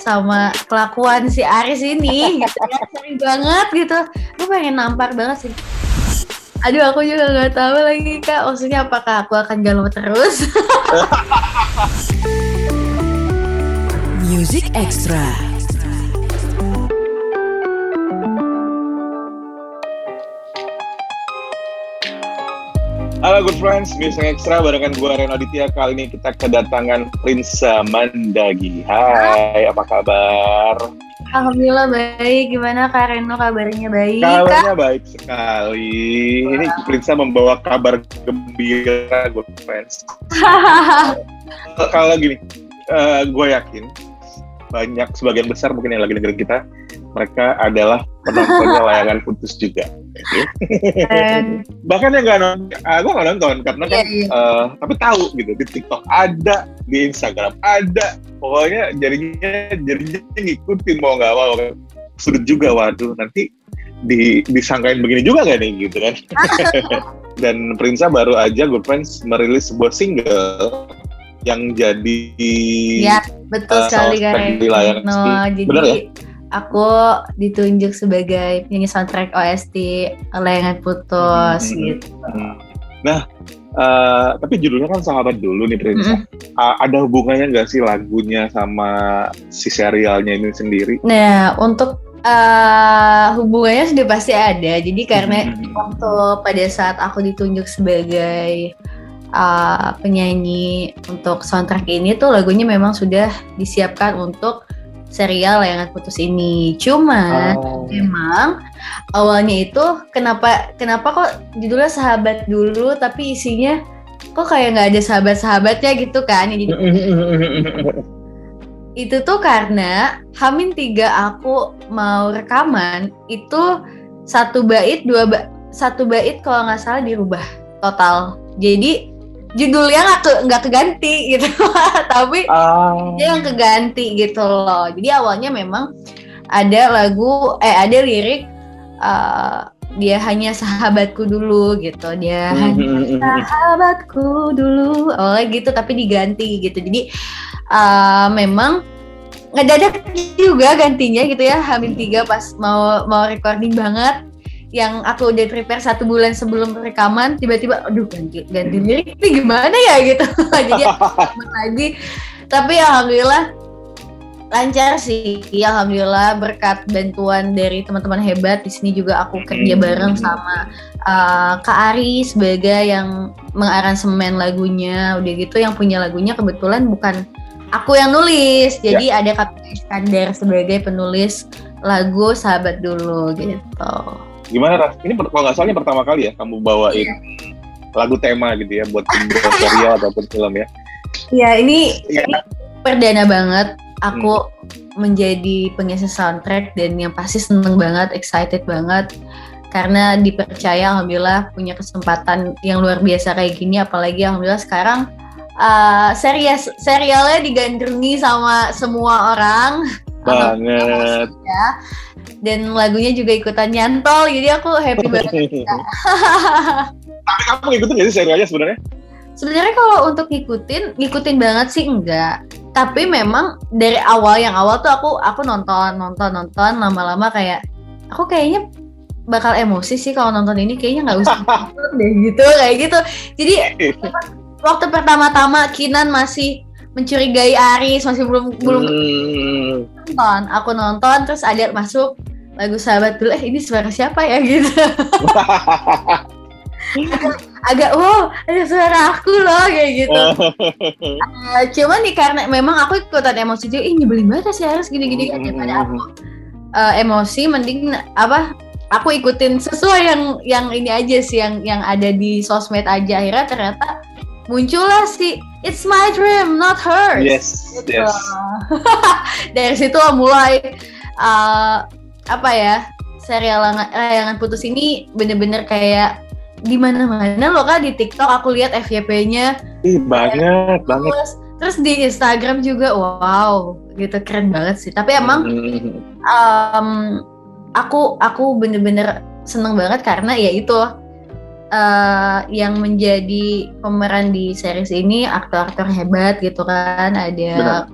sama kelakuan si Aris ini gitu ya. Sering banget gitu. Gue pengen nampar banget sih. Aduh aku juga nggak tahu lagi kak. Maksudnya apakah aku akan galau terus? Music Extra. Halo good friends, Music Extra barengan gue Reno Aditya. Kali ini kita kedatangan Prince Mandagi. Hai, apa kabar? Alhamdulillah baik. Gimana Kak Reno kabarnya baik? Kabarnya baik sekali. Ini Prince membawa kabar gembira good friends. Kalau gini, uh, gue yakin banyak sebagian besar mungkin yang lagi dengerin kita mereka adalah penontonnya layangan putus juga. Bahkan yang nggak nonton, uh, gue nggak nonton karena kan, yeah, yeah. Uh, tapi tahu gitu di TikTok ada, di Instagram ada, pokoknya jadinya jadinya ngikutin mau nggak mau. Sudut juga, waduh nanti di disangkain begini juga gak nih gitu kan. Dan Prinsa baru aja Good Friends merilis sebuah single yang jadi ya betul uh, sekali kan no, jadi Bener ya? Aku ditunjuk sebagai penyanyi soundtrack OST Layangan Putus hmm, gitu. Nah, uh, tapi judulnya kan sahabat dulu nih Prince. Mm -hmm. uh, ada hubungannya nggak sih lagunya sama si serialnya ini sendiri? Nah, untuk uh, hubungannya sudah pasti ada. Jadi karena mm -hmm. waktu pada saat aku ditunjuk sebagai uh, penyanyi untuk soundtrack ini tuh lagunya memang sudah disiapkan untuk serial Layangan Putus ini. Cuma oh. memang awalnya itu kenapa kenapa kok judulnya sahabat dulu tapi isinya kok kayak nggak ada sahabat-sahabatnya gitu kan. Jadi itu tuh karena Hamin tiga aku mau rekaman itu satu bait dua ba satu bait kalau nggak salah dirubah total. Jadi judulnya nggak ke nggak keganti gitu. Tapi uh. dia yang keganti gitu loh. Jadi awalnya memang ada lagu eh ada lirik uh, dia hanya sahabatku dulu gitu. Dia hanya hmm, hmm. sahabatku dulu. Awalnya gitu tapi diganti gitu. Jadi uh, memang ngedadak juga gantinya gitu ya. Hamil tiga pas mau mau recording banget yang aku udah prepare satu bulan sebelum rekaman tiba-tiba aduh ganti ganti lirik ini gimana ya? Gitu. Jadi lagi? Tapi alhamdulillah lancar sih. Alhamdulillah berkat bantuan dari teman-teman hebat di sini juga aku kerja hmm. bareng sama uh, Kak Ari sebagai yang mengaransemen lagunya udah gitu yang punya lagunya kebetulan bukan aku yang nulis. Jadi ya. ada Kak Iskandar sebagai penulis lagu sahabat dulu gitu Gimana Ras? Ini kalau nggak salah pertama kali ya kamu bawain yeah. lagu tema gitu ya buat serial ataupun film ya? Iya ini, yeah. ini perdana banget aku hmm. menjadi pengisi soundtrack dan yang pasti seneng banget, excited banget karena dipercaya alhamdulillah punya kesempatan yang luar biasa kayak gini apalagi alhamdulillah sekarang uh, serial serialnya digandrungi sama semua orang banget. Ya. Dan lagunya juga ikutan nyantol jadi aku happy banget. Tapi kamu ngikutin gak sih serialnya sebenarnya? Sebenarnya kalau untuk ngikutin ngikutin banget sih enggak. Tapi memang dari awal yang awal tuh aku aku nonton nonton nonton lama-lama kayak aku kayaknya bakal emosi sih kalau nonton ini kayaknya nggak usah deh gitu kayak gitu. Jadi waktu pertama-tama Kinan masih mencurigai Aris masih belum belum hmm. nonton. Aku nonton terus ada masuk lagu sahabat dulu eh ini suara siapa ya? Gitu. Agak, agak wow ada suara aku loh kayak gitu. Uh, cuman nih karena memang aku ikutan emosi juga ih nyebelin banget sih harus gini-gini kan daripada aku uh, emosi mending apa aku ikutin sesuai yang yang ini aja sih yang yang ada di sosmed aja. Akhirnya ternyata muncullah si It's my dream, not hers. Yes, gitu. yes. Dari situ mulai uh, apa ya serial layangan putus ini bener-bener kayak di mana-mana loh kak di TikTok aku lihat FYP-nya. Ih banget banget. Terus, terus di Instagram juga wow gitu keren banget sih. Tapi emang um, aku aku bener-bener seneng banget karena ya itu uh, yang menjadi pemeran di series ini aktor-aktor hebat gitu kan ada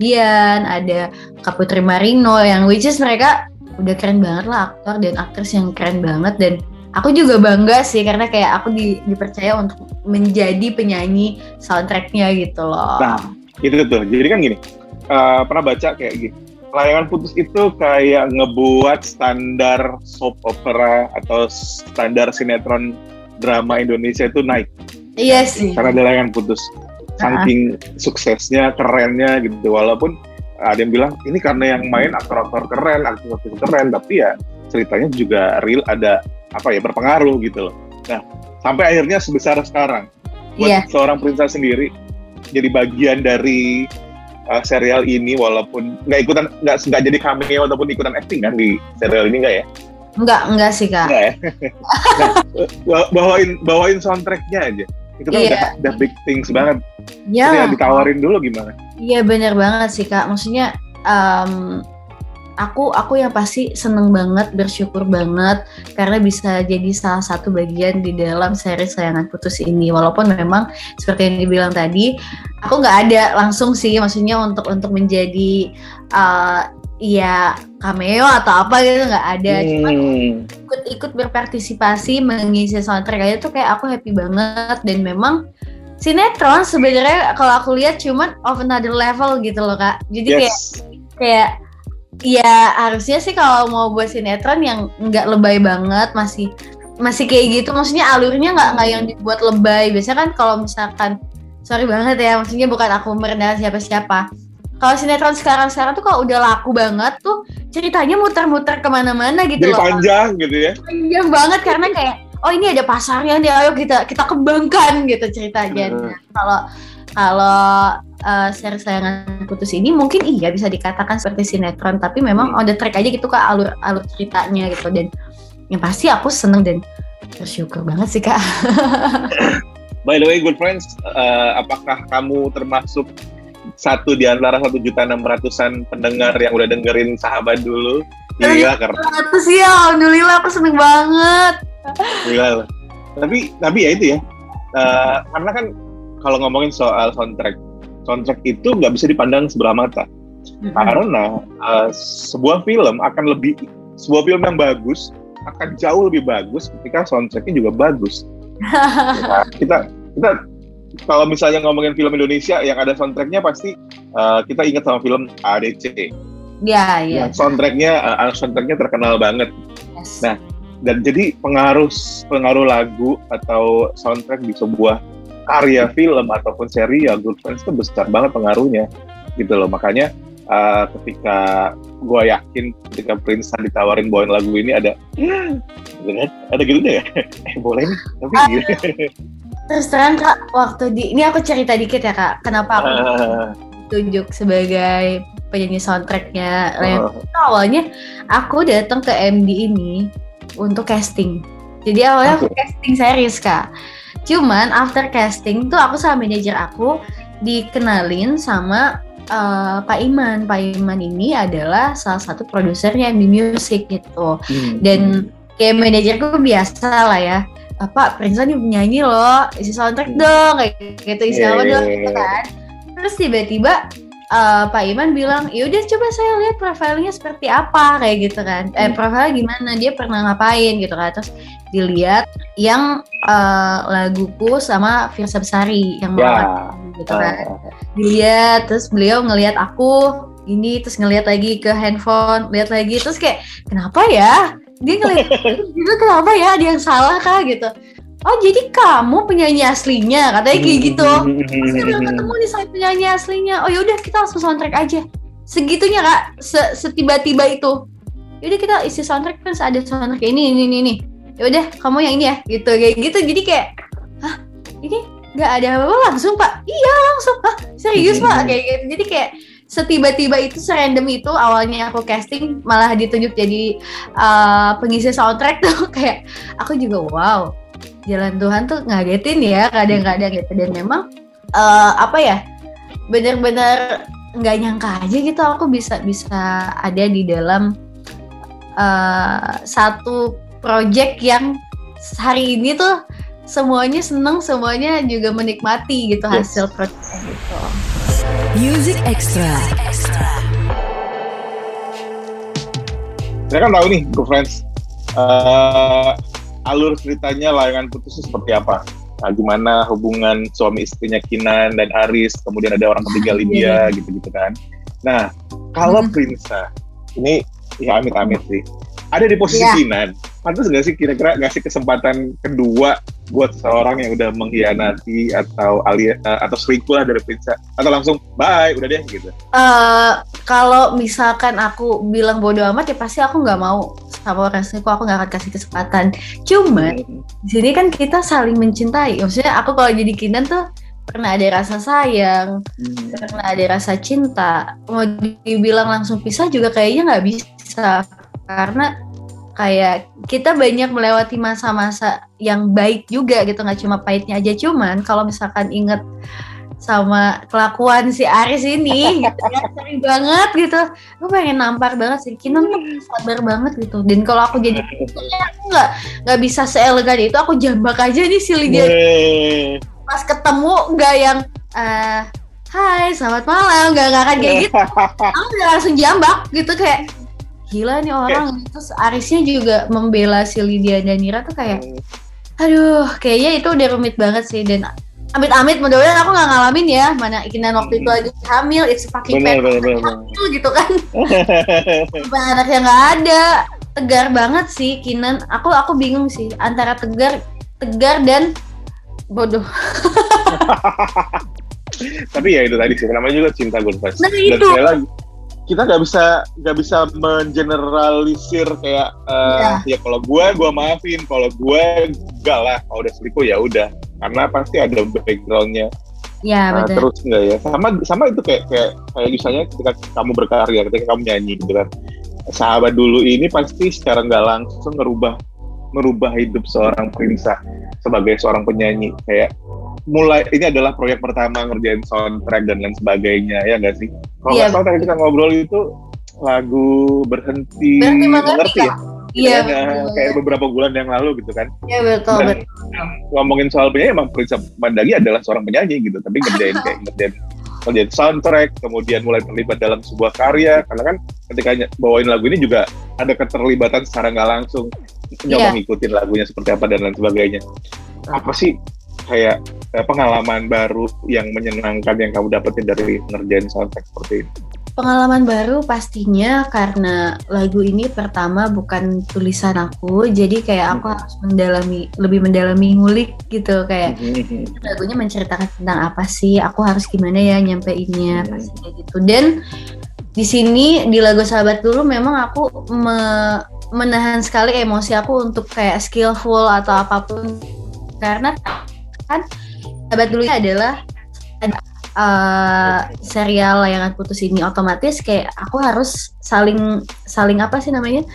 Bian, ada Kak Putri Marino yang which is mereka udah keren banget lah aktor dan aktris yang keren banget dan aku juga bangga sih karena kayak aku di, dipercaya untuk menjadi penyanyi soundtracknya gitu loh. Nah, itu tuh. Jadi kan gini, uh, pernah baca kayak gitu. Layangan putus itu kayak ngebuat standar soap opera atau standar sinetron drama Indonesia itu naik. Iya sih. Karena ada layangan putus saking suksesnya kerennya gitu walaupun ada yang bilang ini karena yang main aktor-aktor keren aktor-aktor keren tapi ya ceritanya juga real ada apa ya berpengaruh gitu loh nah sampai akhirnya sebesar sekarang buat yeah. seorang princess sendiri jadi bagian dari uh, serial ini walaupun nggak ikutan nggak nggak jadi cameo ataupun ikutan acting kan di serial ini nggak ya Enggak, enggak sih kak. Enggak ya. nah, bawain bawain soundtracknya aja itu kan yeah. udah, udah big things banget ya yeah. ditawarin dulu gimana iya yeah, bener banget sih kak maksudnya um, aku aku yang pasti seneng banget bersyukur banget karena bisa jadi salah satu bagian di dalam seri sayangan putus ini walaupun memang seperti yang dibilang tadi aku nggak ada langsung sih maksudnya untuk untuk menjadi uh, ya cameo atau apa gitu nggak ada hmm. cuma ikut-ikut berpartisipasi mengisi soundtrack aja tuh kayak aku happy banget dan memang sinetron sebenarnya kalau aku lihat cuman of another level gitu loh kak jadi yes. kayak kayak ya harusnya sih kalau mau buat sinetron yang nggak lebay banget masih masih kayak gitu maksudnya alurnya nggak nggak yang dibuat lebay biasanya kan kalau misalkan sorry banget ya maksudnya bukan aku merendahkan siapa-siapa kalau sinetron sekarang-sekarang tuh kalau udah laku banget tuh ceritanya muter-muter ke mana-mana gitu Jadi loh. panjang gitu ya. Panjang banget karena kayak oh ini ada pasarnya nih ayo kita kita kembangkan gitu ceritanya. Hmm. Kalau kalau uh, seri sayangan putus ini mungkin iya bisa dikatakan seperti sinetron tapi memang hmm. on the track aja gitu kak alur alur ceritanya gitu dan yang pasti aku seneng dan bersyukur banget sih kak. By the way, good friends, uh, apakah kamu termasuk satu di antara satu juta enam ratusan pendengar yang udah dengerin sahabat dulu. Iya, karena ratus ya, alhamdulillah aku seneng banget. Gila. Tapi tapi ya itu ya, uh, karena kan kalau ngomongin soal soundtrack, soundtrack itu nggak bisa dipandang sebelah mata. Mm-hmm. Karena uh, sebuah film akan lebih sebuah film yang bagus akan jauh lebih bagus ketika soundtracknya juga bagus. ya, kita kita kalau misalnya ngomongin film Indonesia yang ada soundtracknya pasti uh, kita ingat sama film ADC. Iya, iya. Soundtracknya, uh, soundtracknya terkenal banget. Yes. Nah, dan jadi pengaruh pengaruh lagu atau soundtrack di sebuah karya film ataupun seri ya Good Friends itu besar banget pengaruhnya gitu loh. Makanya uh, ketika gue yakin ketika Prince ditawarin bawain lagu ini ada ada gitu ya eh boleh nih tapi gitu terus terang kak waktu di ini aku cerita dikit ya kak kenapa aku uh. tunjuk sebagai penyanyi soundtracknya uh. awalnya aku datang ke MD ini untuk casting jadi awalnya okay. aku casting series kak cuman after casting tuh aku sama manajer aku dikenalin sama uh, Pak Iman. Pak Iman ini adalah salah satu produsernya MD Music gitu. Hmm. dan kayak manajerku biasa lah ya. Apa Prince nih penyanyi loh. Isi soundtrack dong. Kayak gitu isi apa dong iya, gitu iya. kan. Terus tiba-tiba uh, Pak Iman bilang yaudah coba saya lihat profilnya seperti apa kayak gitu kan. Eh hmm. profilnya gimana? Dia pernah ngapain gitu kan. Terus dilihat yang uh, laguku sama Firsa Besari yang yeah. gitu kan. Uh. dilihat terus beliau ngelihat aku ini terus ngelihat lagi ke handphone lihat lagi terus kayak kenapa ya? Dia ngeliat gitu kenapa ya? Ada yang salah kah? gitu oh jadi kamu penyanyi aslinya? Katanya kayak gitu. Terus dia bilang ketemu nih sama penyanyi aslinya? Oh yaudah kita langsung soundtrack aja. Segitunya kak. Se setiba-tiba itu. Yaudah kita isi soundtrack kan ada soundtrack ini ini ini ini. Yaudah kamu yang ini ya. Gitu kayak gitu. Jadi kayak hah? Ini nggak ada apa-apa langsung pak? Iya langsung. Hah serius pak? Kayak gitu. Jadi kayak setiba-tiba itu serandom itu awalnya aku casting malah ditunjuk jadi uh, pengisi soundtrack tuh. Kayak aku juga wow jalan Tuhan tuh ngagetin ya kadang-kadang gitu dan memang uh, apa ya bener-bener nggak nyangka aja gitu aku bisa bisa ada di dalam uh, satu project yang hari ini tuh semuanya seneng semuanya juga menikmati gitu yes. hasil project gitu. Music Extra. Saya kan tahu nih, Go Friends, uh, alur ceritanya layangan putus seperti apa? Nah, gimana hubungan suami istrinya Kinan dan Aris, kemudian ada orang ketiga Lydia, gitu-gitu kan. Nah, kalau hmm. Prinsa, ini ya amit-amit sih, ada di posisi yeah. Kinan, pantas nggak sih kira-kira ngasih kesempatan kedua buat seseorang yang udah mengkhianati atau alia uh, atau selingkuh lah dari Prinsa atau langsung bye udah deh gitu uh, kalau misalkan aku bilang bodoh amat ya pasti aku nggak mau sama orang selingkuh aku nggak akan kasih kesempatan cuman hmm. di sini kan kita saling mencintai maksudnya aku kalau jadi kinan tuh pernah ada rasa sayang, hmm. pernah ada rasa cinta. Mau dibilang langsung pisah juga kayaknya nggak bisa karena kayak kita banyak melewati masa-masa yang baik juga gitu nggak cuma pahitnya aja. Cuman kalau misalkan inget sama kelakuan si Aris ini gitu ya sering banget gitu. Aku pengen nampar banget sih Kinan tuh sabar banget gitu. Dan kalau aku jadi aku nggak nggak bisa seelegan itu. Aku jambak aja nih si Lydia. Pas ketemu nggak yang uh, Hai, selamat malam. Gak, gak akan kayak gitu. Aku udah langsung jambak gitu kayak gila nih orang okay. terus Arisnya juga membela si Lydia dan Nira tuh kayak hmm. aduh kayaknya itu udah rumit banget sih dan amit-amit mudah-mudahan aku nggak ngalamin ya mana Ikinan waktu itu hmm. lagi hamil it's fucking bener, bener, bener, hamil gitu kan sampai anaknya nggak ada tegar banget sih Kinan aku aku bingung sih antara tegar tegar dan bodoh tapi ya itu tadi sih namanya juga cinta gue nah, itu. lagi kita nggak bisa nggak bisa mengeneralisir kayak uh, ya. ya kalau gue gue maafin kalau gue enggak lah kalau udah selingkuh ya udah karena pasti ada backgroundnya ya, nah, terus enggak ya sama sama itu kayak kayak kayak misalnya ketika kamu berkarya ketika kamu nyanyi gitu kan sahabat dulu ini pasti secara nggak langsung merubah merubah hidup seorang Prinsa sebagai seorang penyanyi kayak mulai ini adalah proyek pertama ngerjain soundtrack dan lain sebagainya ya nggak sih? Kalau yeah. nggak salah tadi kita ngobrol itu lagu berhenti, berhenti mengerti, ya? Iya, ya, kayak beberapa bulan yang lalu gitu kan. Iya betul, Dan betul. Ngomongin soal penyanyi emang Prince Mandagi adalah seorang penyanyi gitu, tapi ngerjain kayak ngerjain ngerjain soundtrack, kemudian mulai terlibat dalam sebuah karya, karena kan ketika bawain lagu ini juga ada keterlibatan secara nggak langsung nyoba yeah. ngikutin lagunya seperti apa dan lain sebagainya. Apa sih kayak eh, pengalaman baru yang menyenangkan yang kamu dapetin dari ngerjain soundtrack seperti ini? Pengalaman baru pastinya karena lagu ini pertama bukan tulisan aku, jadi kayak aku hmm. harus mendalami lebih mendalami ngulik gitu kayak hmm. lagunya menceritakan tentang apa sih, aku harus gimana ya nyampeinnya hmm. pasti kayak gitu. Dan di sini di lagu Sahabat dulu memang aku me menahan sekali emosi aku untuk kayak skillful atau apa pun karena kan sahabat dulu adalah uh, serial layangan putus ini otomatis kayak aku harus saling saling apa sih namanya?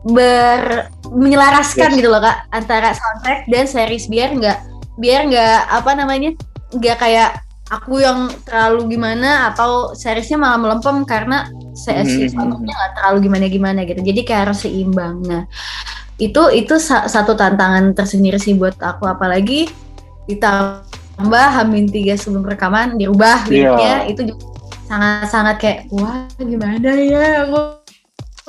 Ber menyelaraskan yes. gitu loh kak antara soundtrack dan series biar nggak biar nggak apa namanya? Nggak kayak aku yang terlalu gimana atau seriesnya malah melempem karena saya mm -hmm. nggak terlalu gimana gimana gitu. Jadi kayak harus seimbang. Nah itu itu satu tantangan tersendiri sih buat aku. Apalagi ditambah Hamin tiga sebelum rekaman dirubah yeah. liriknya itu sangat-sangat kayak wah gimana ya? Aku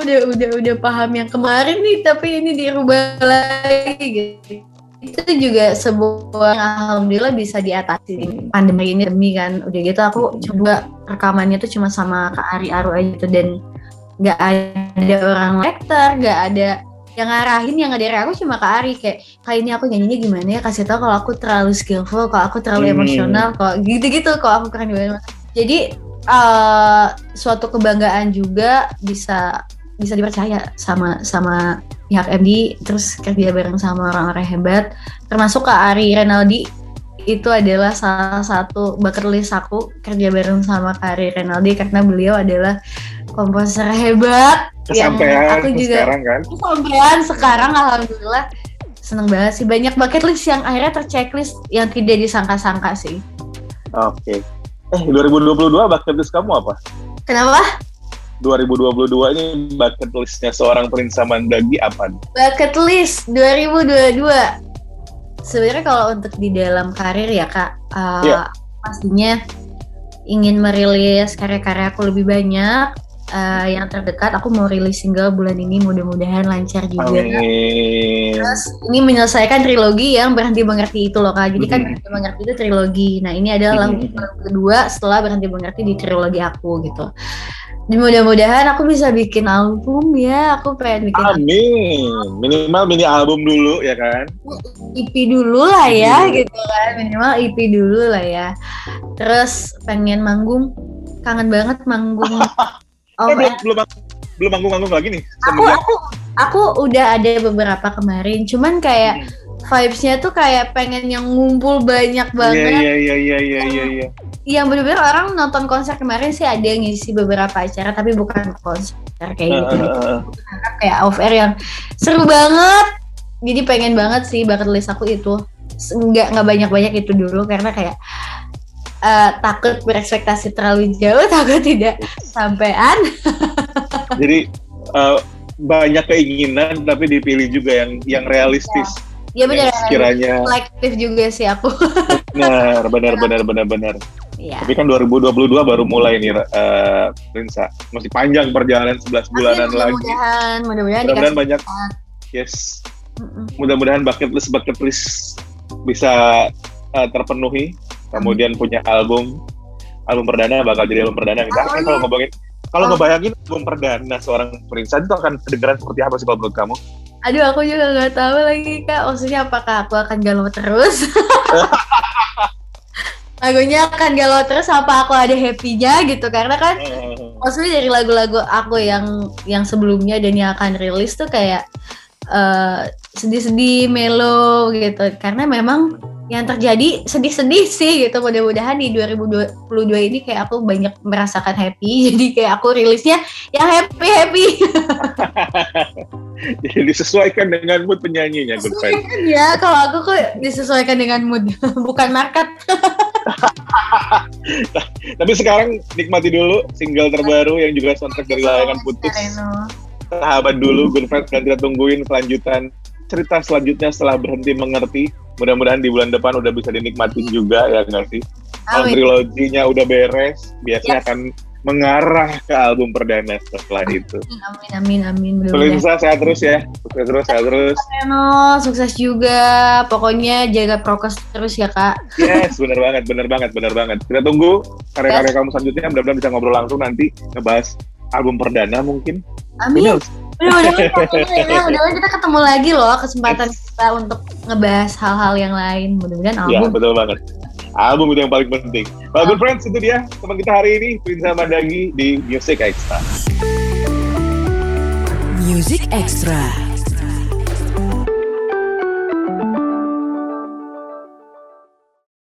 udah udah udah paham yang kemarin nih tapi ini dirubah lagi. Gitu itu juga sebuah alhamdulillah bisa diatasi pandemi ini demi kan. Udah gitu aku coba rekamannya tuh cuma sama Kak Ari Aru aja gitu dan nggak ada orang lektor nggak ada yang ngarahin yang dari aku cuma Kak Ari. Kayak kali ini aku nyanyinya gimana ya? Kasih tau kalau aku terlalu skillful kalau aku terlalu hmm. emosional kalau gitu-gitu kalau aku keren gimana jadi uh, suatu kebanggaan juga bisa bisa dipercaya sama sama pihak MD terus kerja bareng sama orang-orang hebat. Termasuk Kak Ari Renaldi itu adalah salah satu bucket list aku kerja bareng sama Kak Ari Renaldi. Karena beliau adalah komposer hebat. Yang aku juga sekarang kan? kesampean sekarang alhamdulillah. Seneng banget sih banyak bucket list yang akhirnya terchecklist yang tidak disangka-sangka sih. Oke. Okay. eh 2022 bucket list kamu apa? Kenapa? 2022 ini bucket listnya seorang Prince Mandagi apa? Bucket list 2022 sebenarnya kalau untuk di dalam karir ya kak, uh, yeah. pastinya ingin merilis karya-karya aku lebih banyak uh, yang terdekat aku mau rilis single bulan ini mudah-mudahan lancar juga. Amin. Terus ini menyelesaikan trilogi yang berhenti mengerti itu loh kak. Jadi kan berhenti mengerti itu trilogi. Nah ini adalah lagu kedua setelah berhenti mengerti di trilogi aku gitu. Mudah-mudahan aku bisa bikin album ya. Aku pengen bikin. Amin. Minimal mini album dulu ya kan. EP dulu lah ya gitu kan. Minimal EP dulu lah ya. Terus pengen manggung. Kangen banget manggung Oh, eh, belum belum belum manggung-manggung lagi nih. Aku aku aku udah ada beberapa kemarin, cuman kayak hmm. vibesnya tuh kayak pengen yang ngumpul banyak iya, banget. Iya iya iya iya iya iya. Yang bener-bener orang nonton konser kemarin sih ada yang ngisi beberapa acara tapi bukan konser kayak gitu. Uh, uh, uh. Kayak off air yang seru banget. Jadi pengen banget sih bucket list aku itu. Nggak nggak banyak-banyak itu dulu karena kayak uh, takut berekspektasi terlalu jauh, takut tidak sampean. Jadi uh, banyak keinginan tapi dipilih juga yang yang realistis. Iya benar. Kiranya selektif juga sih aku. benar, benar, benar, benar, benar. Ya. Tapi kan 2022 baru mulai nih uh, Rinsa. Masih panjang perjalanan 11 bulanan mudah lagi. Mudah-mudahan, mudah-mudahan mudah banyak. Yes. Mudah-mudahan bucket list bucket list bisa uh, terpenuhi kemudian punya album album perdana bakal jadi album perdana misalnya kan kalau ngomongin kalau oh. ngebayangin album perdana seorang Prince itu akan kedengaran seperti apa sih kalau menurut kamu? Aduh aku juga nggak tahu lagi kak maksudnya apakah aku akan galau terus? lagunya akan galau terus apa aku ada happy-nya gitu karena kan hmm. maksudnya dari lagu-lagu aku yang yang sebelumnya dan yang akan rilis tuh kayak uh, sedih-sedih melo gitu karena memang yang terjadi sedih-sedih sih gitu mudah-mudahan di 2022 ini kayak aku banyak merasakan happy. Jadi kayak aku rilisnya yang happy happy jadi disesuaikan dengan mood penyanyinya good ya kalau aku kok disesuaikan dengan mood bukan market. Tapi sekarang nikmati dulu single terbaru yang juga soundtrack dari layangan putus. Sahabat dulu good friends dan kita tungguin kelanjutan cerita selanjutnya setelah berhenti mengerti mudah-mudahan di bulan depan udah bisa dinikmatin juga ya nggak sih kalau triloginya udah beres biasanya yes. akan mengarah ke album perdana setelah itu. Amin amin amin. Pemirsa sehat terus ya, sukses terus sehat terus. Reno, sukses juga. Pokoknya jaga prokes terus ya kak. Yes, benar banget, benar banget, benar banget. Kita tunggu karya-karya kamu selanjutnya. Mudah-mudahan bisa ngobrol langsung nanti ngebahas album perdana mungkin. Amin. Mudah-mudahan kita ketemu lagi loh kesempatan kita untuk ngebahas hal-hal yang lain. Mudah-mudahan iya, album. Ya, betul banget. Album itu yang paling penting. Well, good friends, itu dia teman kita hari ini, Prince Dagi di Music Extra. Music Extra.